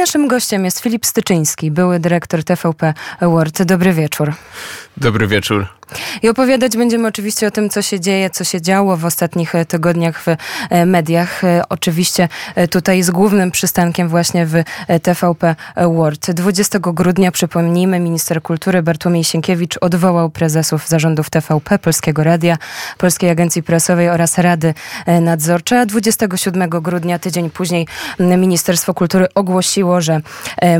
naszym gościem jest Filip Styczyński, były dyrektor TVP Award. Dobry wieczór. Dobry wieczór. I opowiadać będziemy oczywiście o tym, co się dzieje, co się działo w ostatnich e, tygodniach w e, mediach. E, oczywiście tutaj z głównym przystankiem właśnie w TVP World. 20 grudnia, przypomnijmy, minister kultury Bartłomiej Sienkiewicz odwołał prezesów zarządów TVP, Polskiego Radia, Polskiej Agencji Prasowej oraz Rady Nadzorczej. A 27 grudnia, tydzień później, Ministerstwo Kultury ogłosiło, że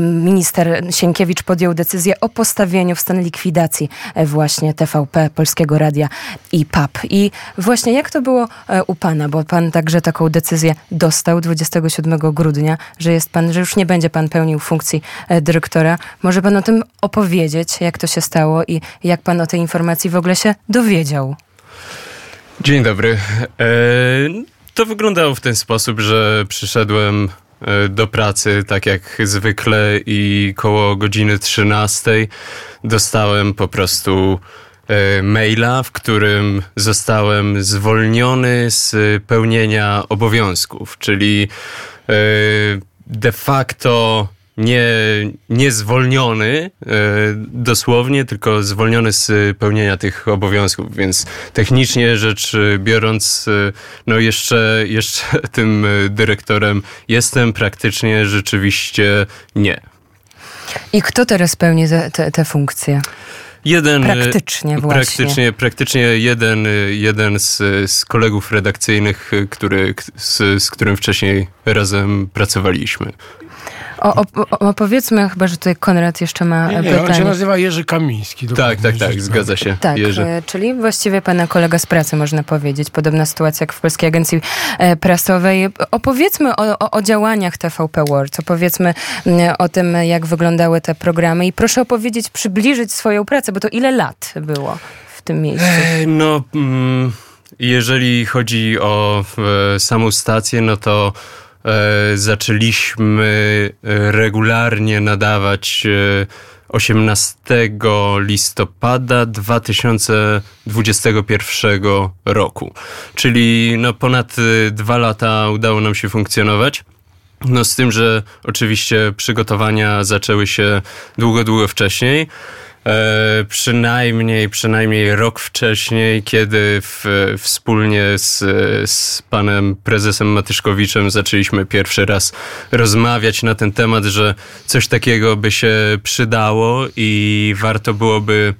minister Sienkiewicz podjął decyzję o postawieniu w stan likwidacji właśnie TVP TVP, Polskiego Radia i PAP. I właśnie jak to było e, u pana, bo pan także taką decyzję dostał 27 grudnia, że jest pan, że już nie będzie pan pełnił funkcji e, dyrektora. Może pan o tym opowiedzieć, jak to się stało i jak pan o tej informacji w ogóle się dowiedział? Dzień dobry. E, to wyglądało w ten sposób, że przyszedłem do pracy tak jak zwykle i koło godziny 13 dostałem po prostu maila, w którym zostałem zwolniony z pełnienia obowiązków, czyli e, de facto nie, nie zwolniony e, dosłownie, tylko zwolniony z pełnienia tych obowiązków, więc technicznie rzecz biorąc, no jeszcze, jeszcze tym dyrektorem jestem, praktycznie rzeczywiście nie. I kto teraz pełni te, te, te funkcje? Jeden, praktycznie właśnie. Praktycznie, praktycznie jeden, jeden z, z kolegów redakcyjnych, który, z, z którym wcześniej razem pracowaliśmy. O, o, opowiedzmy chyba, że tutaj Konrad jeszcze ma nie, nie, pytanie. On się nazywa Jerzy Kamiński. Tak, tak, tak, zgadza się. Tak, Jerzy. E, czyli właściwie pana kolega z pracy, można powiedzieć. Podobna sytuacja jak w Polskiej Agencji e, Prasowej. Opowiedzmy o, o, o działaniach TVP World. Opowiedzmy o tym, jak wyglądały te programy i proszę opowiedzieć, przybliżyć swoją pracę, bo to ile lat było w tym miejscu? E, no, mm, jeżeli chodzi o samą stację, no to e, zaczęliśmy e, regularnie nadawać 18 e, listopada 2021 roku. Czyli no ponad e, dwa lata udało nam się funkcjonować. No z tym, że oczywiście przygotowania zaczęły się długo, długo wcześniej. E, przynajmniej, przynajmniej rok wcześniej, kiedy w, wspólnie z, z panem prezesem Matyszkowiczem zaczęliśmy pierwszy raz rozmawiać na ten temat, że coś takiego by się przydało i warto byłoby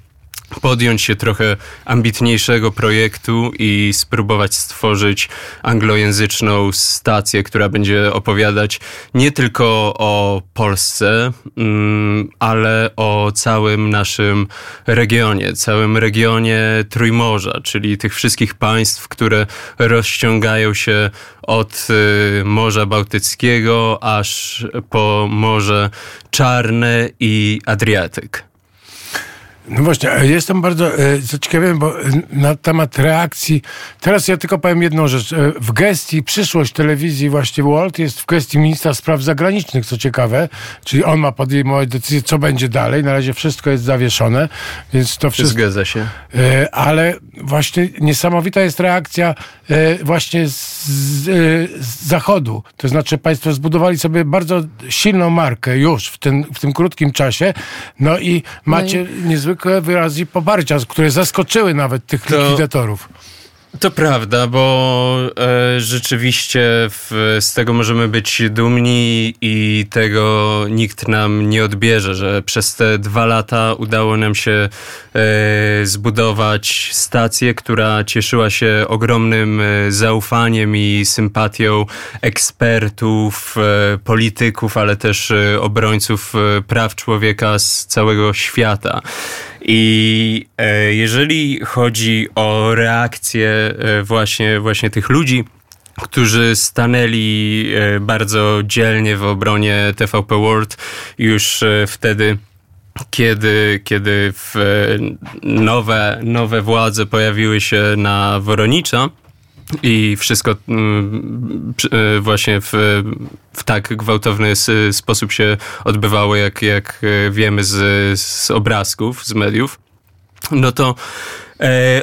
podjąć się trochę ambitniejszego projektu i spróbować stworzyć anglojęzyczną stację, która będzie opowiadać nie tylko o Polsce, mm, ale o całym naszym regionie, całym regionie Trójmorza, czyli tych wszystkich państw, które rozciągają się od y, Morza Bałtyckiego aż po Morze Czarne i Adriatyk. No właśnie, jestem bardzo e, zaciekawiony, bo e, na temat reakcji, teraz ja tylko powiem jedną rzecz. E, w gestii przyszłość telewizji właśnie World jest w gestii ministra spraw zagranicznych, co ciekawe, czyli on ma podejmować decyzję, co będzie dalej. Na razie wszystko jest zawieszone, więc to wszystko... Zgadza się. Ale właśnie niesamowita jest reakcja właśnie z, z zachodu. To znaczy państwo zbudowali sobie bardzo silną markę już w, ten, w tym krótkim czasie, no i macie no i... niezwykle niezwykłe wyrazy poparcia, które zaskoczyły nawet tych to, likwidatorów. To prawda, bo e, rzeczywiście w, z tego możemy być dumni i tego nikt nam nie odbierze, że przez te dwa lata udało nam się e, zbudować stację, która cieszyła się ogromnym e, zaufaniem i sympatią ekspertów, e, polityków, ale też e, obrońców e, praw człowieka z całego świata. I e, jeżeli chodzi o reakcję e, właśnie, właśnie tych ludzi, którzy stanęli e, bardzo dzielnie w obronie TVP World już wtedy kiedy, kiedy nowe, nowe władze pojawiły się na Woronicza, i wszystko mm, e, właśnie w, w tak gwałtowny sposób się odbywało, jak, jak e, wiemy z, z obrazków, z mediów. No to e,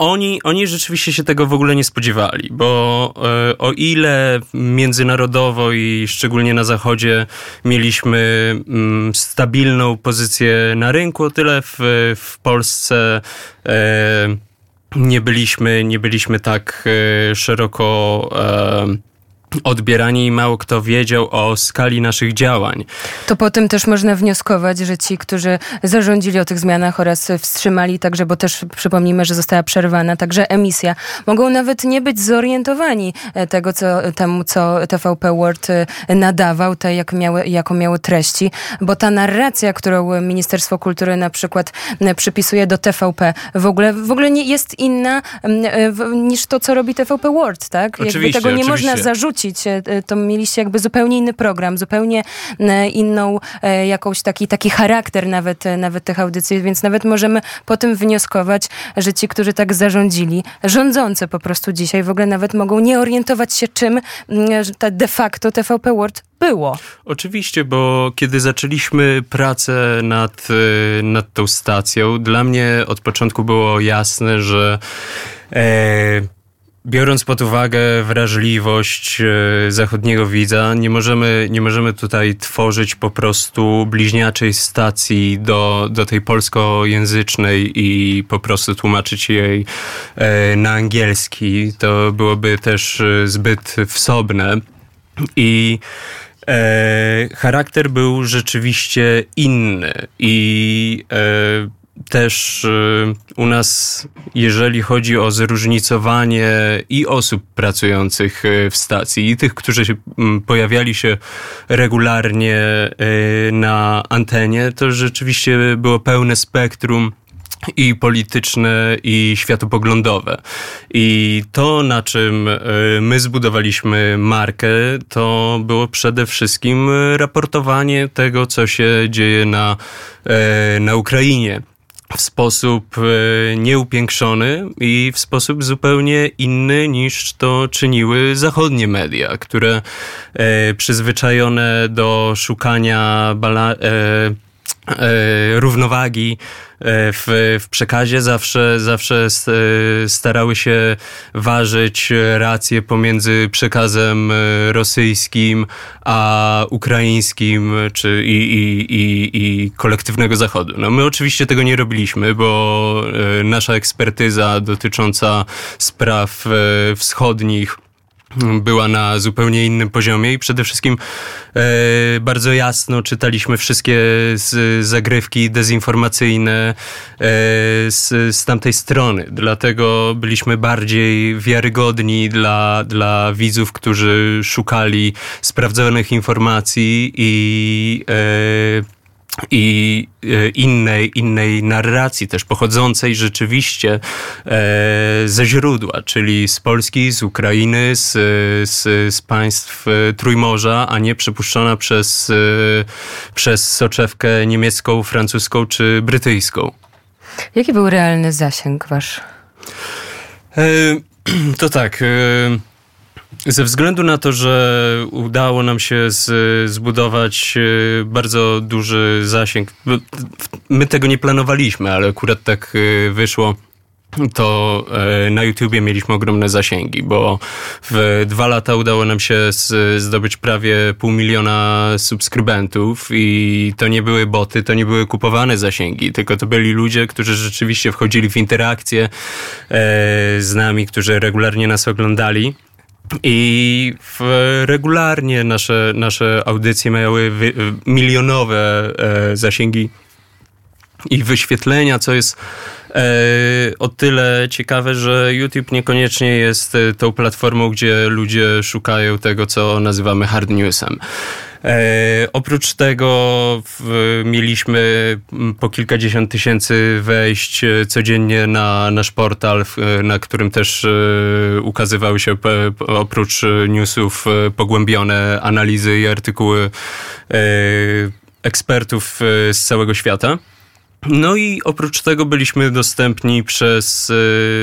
oni, oni rzeczywiście się tego w ogóle nie spodziewali, bo e, o ile międzynarodowo i szczególnie na Zachodzie mieliśmy mm, stabilną pozycję na rynku, o tyle w, w Polsce e, nie byliśmy, nie byliśmy tak e, szeroko e, odbierani i mało kto wiedział o skali naszych działań. To po tym też można wnioskować, że ci, którzy zarządzili o tych zmianach oraz wstrzymali także, bo też przypomnijmy, że została przerwana także emisja, mogą nawet nie być zorientowani e, tego, co, temu, co TVP World e, nadawał, te, jak miały, jaką miały treści, bo ta narracja, którą Ministerstwo Kultury na przykład e, przypisuje do TVP, w ogóle, w ogóle nie jest inna niż to, co robi TVP World, tak? Oczywiście, Jakby tego nie oczywiście. można zarzucić E, to mieliście jakby zupełnie inny program, zupełnie e, inną e, jakąś taki, taki charakter nawet, nawet tych audycji, więc nawet możemy po tym wnioskować, że ci, którzy tak zarządzili, rządzący po prostu dzisiaj w ogóle nawet mogą nie orientować się czym ta de facto TVP World było. Oczywiście, bo kiedy zaczęliśmy pracę nad, nad tą stacją, dla mnie od początku było jasne, że Biorąc pod uwagę wrażliwość e, zachodniego widza, nie możemy, nie możemy tutaj tworzyć po prostu bliźniaczej stacji do, do tej polskojęzycznej i po prostu tłumaczyć jej e, na angielski. To byłoby też e, zbyt wsobne. I charakter był rzeczywiście inny. I też y, u nas, jeżeli chodzi o zróżnicowanie i osób pracujących y, w stacji, i tych, którzy się, mm, pojawiali się regularnie y, na antenie, to rzeczywiście było pełne spektrum i polityczne, i światopoglądowe. I to, na czym my zbudowaliśmy markę, to było przede wszystkim raportowanie tego, co się dzieje na, na Ukrainie w sposób e, nieupiększony i w sposób zupełnie inny niż to czyniły zachodnie media, które e, przyzwyczajone do szukania e, równowagi w, w przekazie zawsze, zawsze e, starały się ważyć racje pomiędzy przekazem rosyjskim a ukraińskim czy i, i, i, i kolektywnego Zachodu. No my oczywiście tego nie robiliśmy, bo nasza ekspertyza dotycząca spraw wschodnich była na zupełnie innym poziomie i przede wszystkim e, bardzo jasno czytaliśmy wszystkie z, zagrywki dezinformacyjne e, z, z tamtej strony. Dlatego byliśmy bardziej wiarygodni dla, dla widzów, którzy szukali sprawdzonych informacji i e, i e, innej, innej narracji, też pochodzącej rzeczywiście e, ze źródła, czyli z Polski, z Ukrainy, z, z, z państw e, Trójmorza, a nie przepuszczona przez, przez soczewkę niemiecką, francuską czy brytyjską. Jaki był realny zasięg wasz? To tak. Ze względu na to, że udało nam się z, zbudować e, bardzo duży zasięg, my tego nie planowaliśmy, ale akurat tak e, wyszło to e, na YouTubie mieliśmy ogromne zasięgi, bo w dwa lata udało nam się zdobyć prawie pół miliona subskrybentów i to nie były boty, to nie były kupowane zasięgi, tylko to byli ludzie, którzy rzeczywiście wchodzili w interakcję z nami, którzy regularnie nas oglądali. I regularnie nasze, nasze audycje miały wy, milionowe e, zasięgi i wyświetlenia, co jest e, o tyle ciekawe, że YouTube niekoniecznie jest e, tą platformą, gdzie ludzie szukają tego, co nazywamy hard newsem. E, oprócz tego w, mieliśmy po kilkadziesiąt tysięcy wejść e, codziennie na nasz portal, w, na którym też e, ukazywały się oprócz newsów e, pogłębione analizy i artykuły e, ekspertów z całego świata. No i oprócz tego byliśmy dostępni przez, e,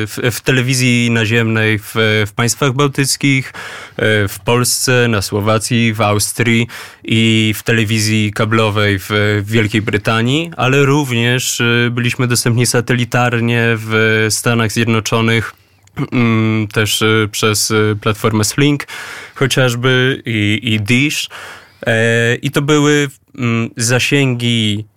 w, w telewizji naziemnej w, w, państwach bałtyckich, e, w Polsce, na Słowacji, w Austrii i w telewizji kablowej w, w Wielkiej Brytanii, ale również e, byliśmy dostępni satelitarnie w Stanach Zjednoczonych mm, też przez platformę Slink chociażby i, i Dish. I to były mm, zasięgi e,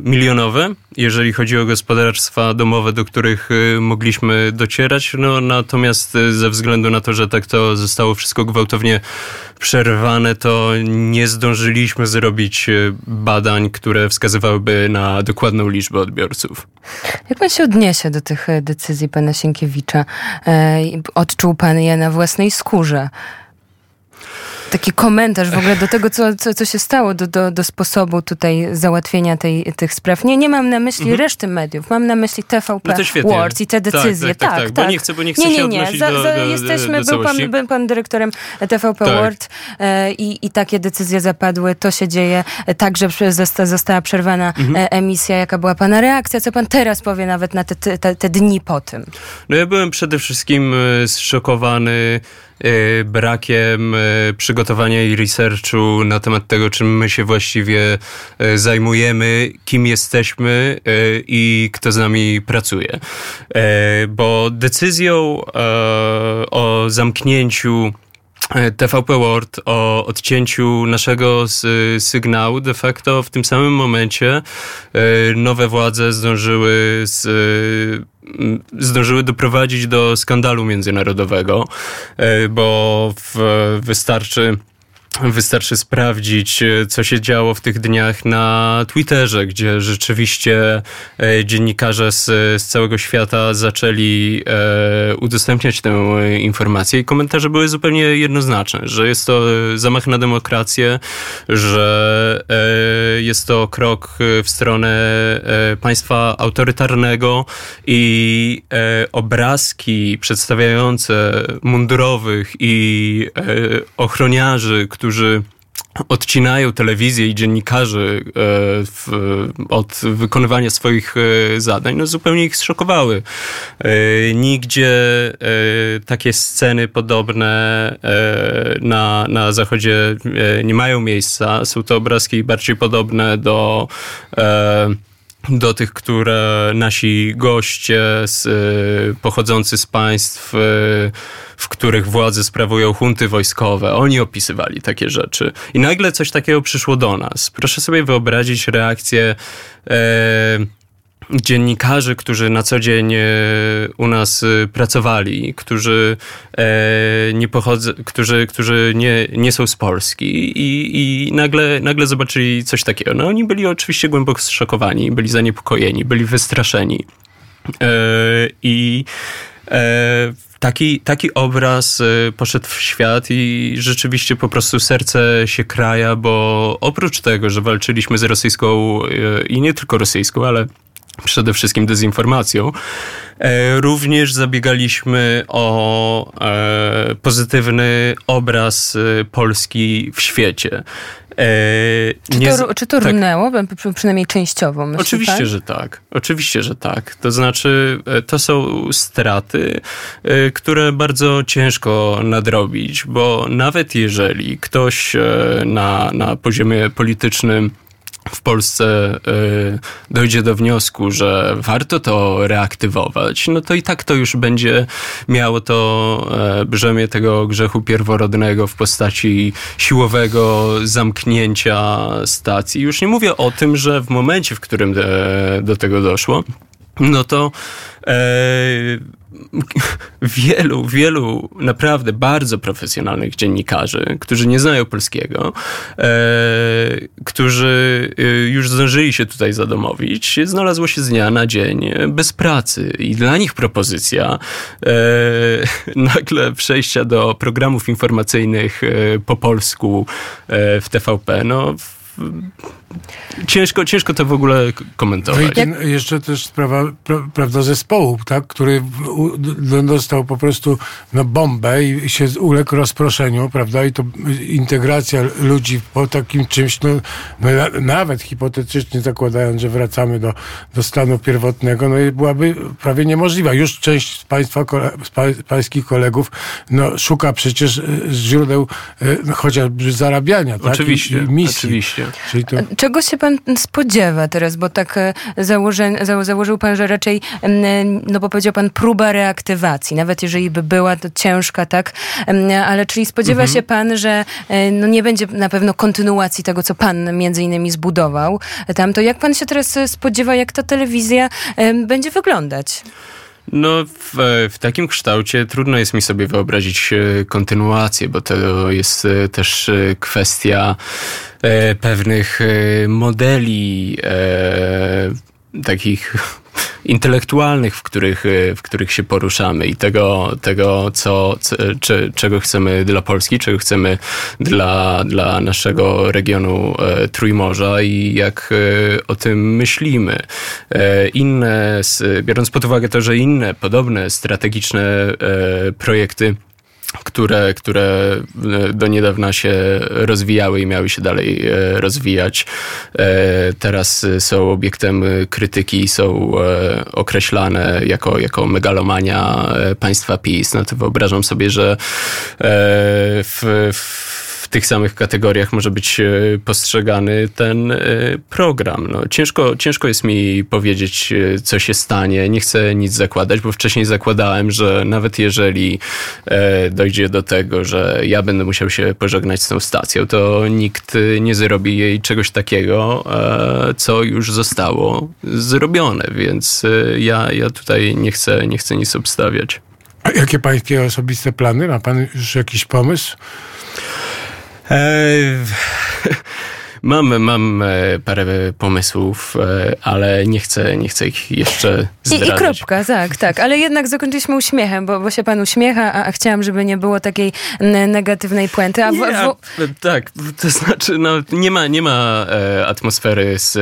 milionowe, jeżeli chodzi o gospodarstwa domowe, do których e, mogliśmy docierać. No, natomiast e, ze względu na to, że tak to zostało wszystko gwałtownie przerwane, to nie zdążyliśmy zrobić e, badań, które wskazywałyby na dokładną liczbę odbiorców. Jak pan się odniesie do tych decyzji pana Sienkiewicza? Odczuł pan je na własnej skórze? Taki komentarz w ogóle do tego, co, co, co się stało, do, do, do sposobu tutaj załatwienia tej, tych spraw. Nie, nie mam na myśli mhm. reszty mediów, mam na myśli TVP no Words i te tak, decyzje. Tak, tak, tak. tak, tak. Bo nie chcę, bo nie chcę nie, nie, nie. za, za, do, jesteśmy, do, do był, pan, był pan dyrektorem TVP tak. World e, i, i takie decyzje zapadły. To się dzieje. E, także została, została przerwana mhm. e, emisja. Jaka była pana reakcja? Co pan teraz powie nawet na te, te, te dni po tym? No ja byłem przede wszystkim e, zszokowany brakiem y, przygotowania i researchu na temat tego, czym my się właściwie y, zajmujemy, kim jesteśmy i kto z nami pracuje. Bo decyzją o zamknięciu TVP World o odcięciu naszego sygnału. De facto w tym samym momencie nowe władze zdążyły z zdążyły doprowadzić do skandalu międzynarodowego, e, bo wystarczy Wystarczy sprawdzić, e, co się działo w tych dniach na Twitterze, gdzie rzeczywiście e, dziennikarze z, z całego świata zaczęli e, udostępniać tę informację i komentarze były zupełnie jednoznaczne, że jest to zamach na demokrację, że jest to krok w stronę państwa autorytarnego i obrazki przedstawiające mundurowych i ochroniarzy, którzy odcinają telewizję i dziennikarzy e, w, od wykonywania swoich e, zadań, no zupełnie ich zszokowały. E, nigdzie takie sceny podobne na, na zachodzie nie mają miejsca. Są to obrazki bardziej podobne do do tych, które nasi goście z, pochodzący z państw w których władze sprawują hunty wojskowe. Oni opisywali takie rzeczy. I nagle coś takiego przyszło do nas. Proszę sobie wyobrazić reakcję e, dziennikarzy, którzy na co dzień e, u nas e, pracowali, którzy e, nie pochodzą, którzy, którzy nie, nie są z Polski i, i nagle, nagle zobaczyli coś takiego. No oni byli oczywiście głęboko zszokowani, byli zaniepokojeni, byli wystraszeni. I taki, taki obraz poszedł w świat i rzeczywiście po prostu serce się kraja, bo oprócz tego, że walczyliśmy z rosyjską i nie tylko rosyjską, ale przede wszystkim dezinformacją, e, również zabiegaliśmy o e, pozytywny obraz y, Polski w świecie. E, czy, nie, to, czy to tak. runęło, przynajmniej częściowo? Myśli Oczywiście, pan? że tak. Oczywiście, że tak. To znaczy, e, to są straty, e, które bardzo ciężko nadrobić, bo nawet jeżeli ktoś na, na poziomie politycznym w Polsce y, dojdzie do wniosku, że warto to reaktywować, no to i tak to już będzie miało to e, brzemię tego grzechu pierworodnego w postaci siłowego zamknięcia stacji. Już nie mówię o tym, że w momencie, w którym e, do tego doszło, no to e, wielu, wielu naprawdę bardzo profesjonalnych dziennikarzy, którzy nie znają polskiego, e, którzy e, już zdążyli się tutaj zadomowić, znalazło się z dnia na dzień bez pracy i dla nich propozycja e, nagle przejścia do programów informacyjnych e, po polsku e, w TVP, no ciężko, ciężko to w ogóle komentować. No i jeszcze też sprawa pra, prawda, zespołu, tak, który dostał po prostu no, bombę i się uległ rozproszeniu, prawda, i to integracja ludzi po takim czymś, no, no nawet hipotetycznie zakładając, że wracamy do, do stanu pierwotnego, no byłaby prawie niemożliwa. Już część z państwa, z pańskich kolegów, no, szuka przecież e, źródeł no, chociażby zarabiania, tak? Oczywiście, I, i misji. oczywiście. To... Czego się pan spodziewa teraz, bo tak e, założy, założył pan, że raczej, no bo powiedział pan, próba reaktywacji, nawet jeżeli by była to ciężka, tak, ale czyli spodziewa mhm. się pan, że e, no nie będzie na pewno kontynuacji tego, co pan między innymi zbudował tam, to jak pan się teraz spodziewa, jak ta telewizja będzie wyglądać? No, w, w, takim kształcie trudno jest mi sobie wyobrazić e, kontynuację, bo to jest e, też e, kwestia e, pewnych modeli e, takich intelektualnych, w których, w których się poruszamy i tego, tego co, czego chcemy dla Polski, czego chcemy dla, dla naszego regionu e, Trójmorza i jak e, o tym myślimy. E, inne, biorąc pod uwagę to, że inne podobne strategiczne projekty które, które e, do niedawna się rozwijały i miały się dalej e, rozwijać. E, teraz są obiektem krytyki, są określane jako, jako megalomania państwa PiS. No to wyobrażam sobie, że w, w tych samych kategoriach może być e, postrzegany ten e, program. No, ciężko, ciężko jest mi powiedzieć, e, co się stanie. Nie chcę nic zakładać, bo wcześniej zakładałem, że nawet jeżeli dojdzie do tego, że ja będę musiał się pożegnać z tą stacją, to nikt nie zrobi jej czegoś takiego, co już zostało zrobione, więc ja, ja tutaj nie chcę, nie chcę nic obstawiać. A jakie pańskie osobiste plany? Ma pan już jakiś pomysł? Mam, mam e, parę pomysłów, e, ale nie chcę, nie chcę ich jeszcze zdradzić. I, I kropka, tak, tak. Ale jednak zakończyliśmy uśmiechem, bo, bo się pan uśmiecha, a, a chciałam, żeby nie było takiej negatywnej puenty. A w, w... tak, to znaczy no, nie ma, nie ma e, atmosfery z,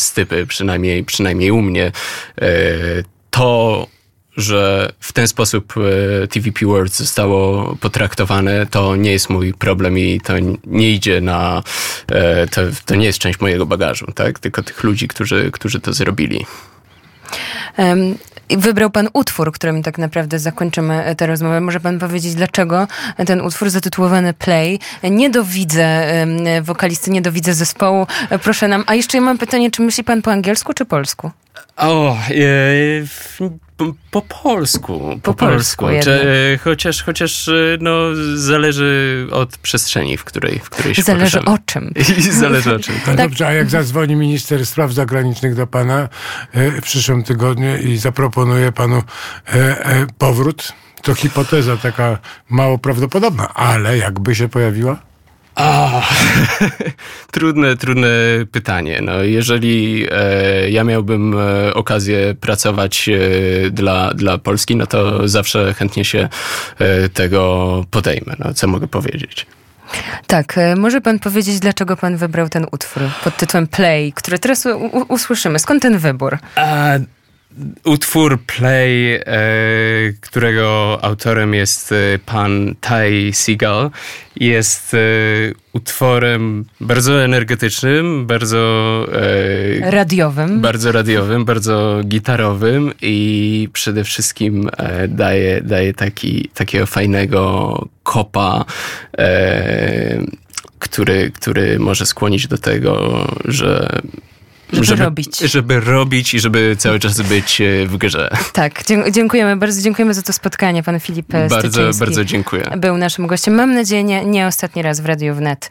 z typy, przynajmniej, przynajmniej u mnie. E, to że w ten sposób e, TVP World zostało potraktowane, to nie jest mój problem i to nie idzie na. E, to, to nie jest część mojego bagażu, tak? Tylko tych ludzi, którzy, którzy to zrobili. Um, wybrał pan utwór, którym tak naprawdę zakończymy tę rozmowę. Może pan powiedzieć, dlaczego ten utwór zatytułowany Play? Nie dowidzę wokalisty, nie dowidzę zespołu. Proszę nam. A jeszcze ja mam pytanie, czy myśli pan po angielsku czy polsku? O, e, po, polsku. Po, po polsku. polsku Czy, chociaż, chociaż no, zależy od przestrzeni, w której, w której się Zależy poruszamy. o czym. I zależy o czym. tak. Dobrze, a jak zadzwoni minister spraw zagranicznych do pana e, w przyszłym tygodniu i zaproponuje panu e, e, powrót, to hipoteza taka mało prawdopodobna, ale jakby się pojawiła? O, trudne, trudne pytanie. No, jeżeli e, ja miałbym e, okazję pracować e, dla, dla Polski, no to zawsze chętnie się e, tego podejmę. No, co mogę powiedzieć? Tak, e, może pan powiedzieć, dlaczego pan wybrał ten utwór pod tytułem Play, który teraz usłyszymy. Skąd ten wybór? A, utwór Play, e, którego autorem jest e, pan Ty Seagal, jest e, utworem bardzo energetycznym, bardzo radiowym. Bardzo radiowym, bardzo gitarowym i przede wszystkim daje, daje taki, takiego fajnego kopa który, który może skłonić do tego, że żeby, żeby, robić. Żeby robić i żeby cały czas być e, w grze. Tak, dziękujemy. Bardzo dziękujemy za to spotkanie. Pan Filip Bardzo, bardzo dziękuję. Był naszym gościem. Mam nadzieję, nie, nie ostatni raz w Radiu Wnet.